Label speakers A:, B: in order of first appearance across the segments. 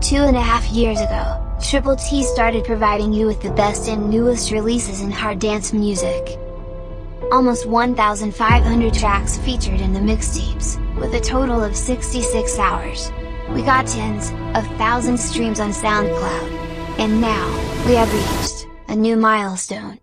A: Two and a half years ago, Triple T started providing you with the best and newest releases in hard dance music. Almost 1,500 tracks featured in the mixtapes, with a total of 66 hours. We got tens of thousands streams on SoundCloud. And now, we have reached a new milestone.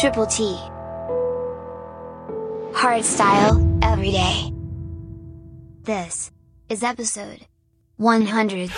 A: Triple T. Hard style, every day. This is episode 100.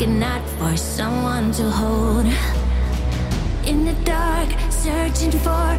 B: looking out for someone to hold. In the dark, searching for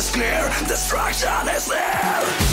C: is clear, destruction is near.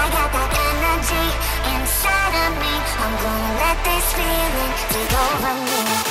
C: I got that energy inside of me.
B: I'm gonna let this feeling take over me.